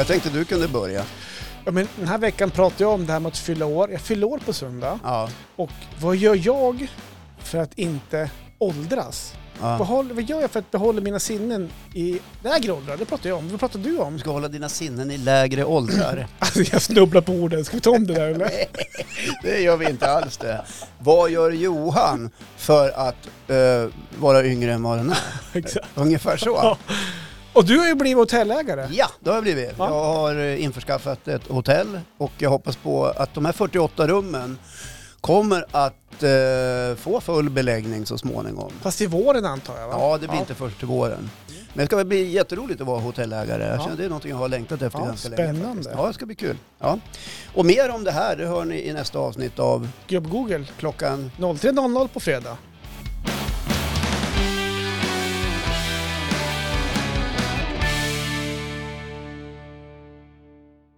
Jag tänkte du kunde börja. Ja, men den här veckan pratar jag om det här med att fylla år. Jag fyller år på söndag. Ja. Och vad gör jag för att inte åldras? ja. Behåll, vad gör jag för att behålla mina sinnen i lägre åldrar? Det pratar jag om. Vad pratar du om? Du ska hålla dina sinnen i lägre åldrar. Alltså jag snubblar på orden. Ska vi ta om det där eller? Det gör vi inte alls det. Vad gör Johan för att eh, vara yngre än vad han är? Exakt. Ungefär så. Ja. Och du har ju blivit hotellägare. Ja, det har jag blivit. Ja. Jag har eh, införskaffat ett hotell och jag hoppas på att de här 48 rummen kommer att eh, få full beläggning så småningom. Fast i våren antar jag va? Ja, det blir inte först till våren. Men det ska bli jätteroligt att vara hotellägare. Jag Ja. känner Det är något jag har längtat efter Ja, ganska länge. spännande. Ja, det ska bli kul. Ja. Och mer om det här, det hör ni i nästa avsnitt av Gubb-Google. klockan 03.00 på fredag.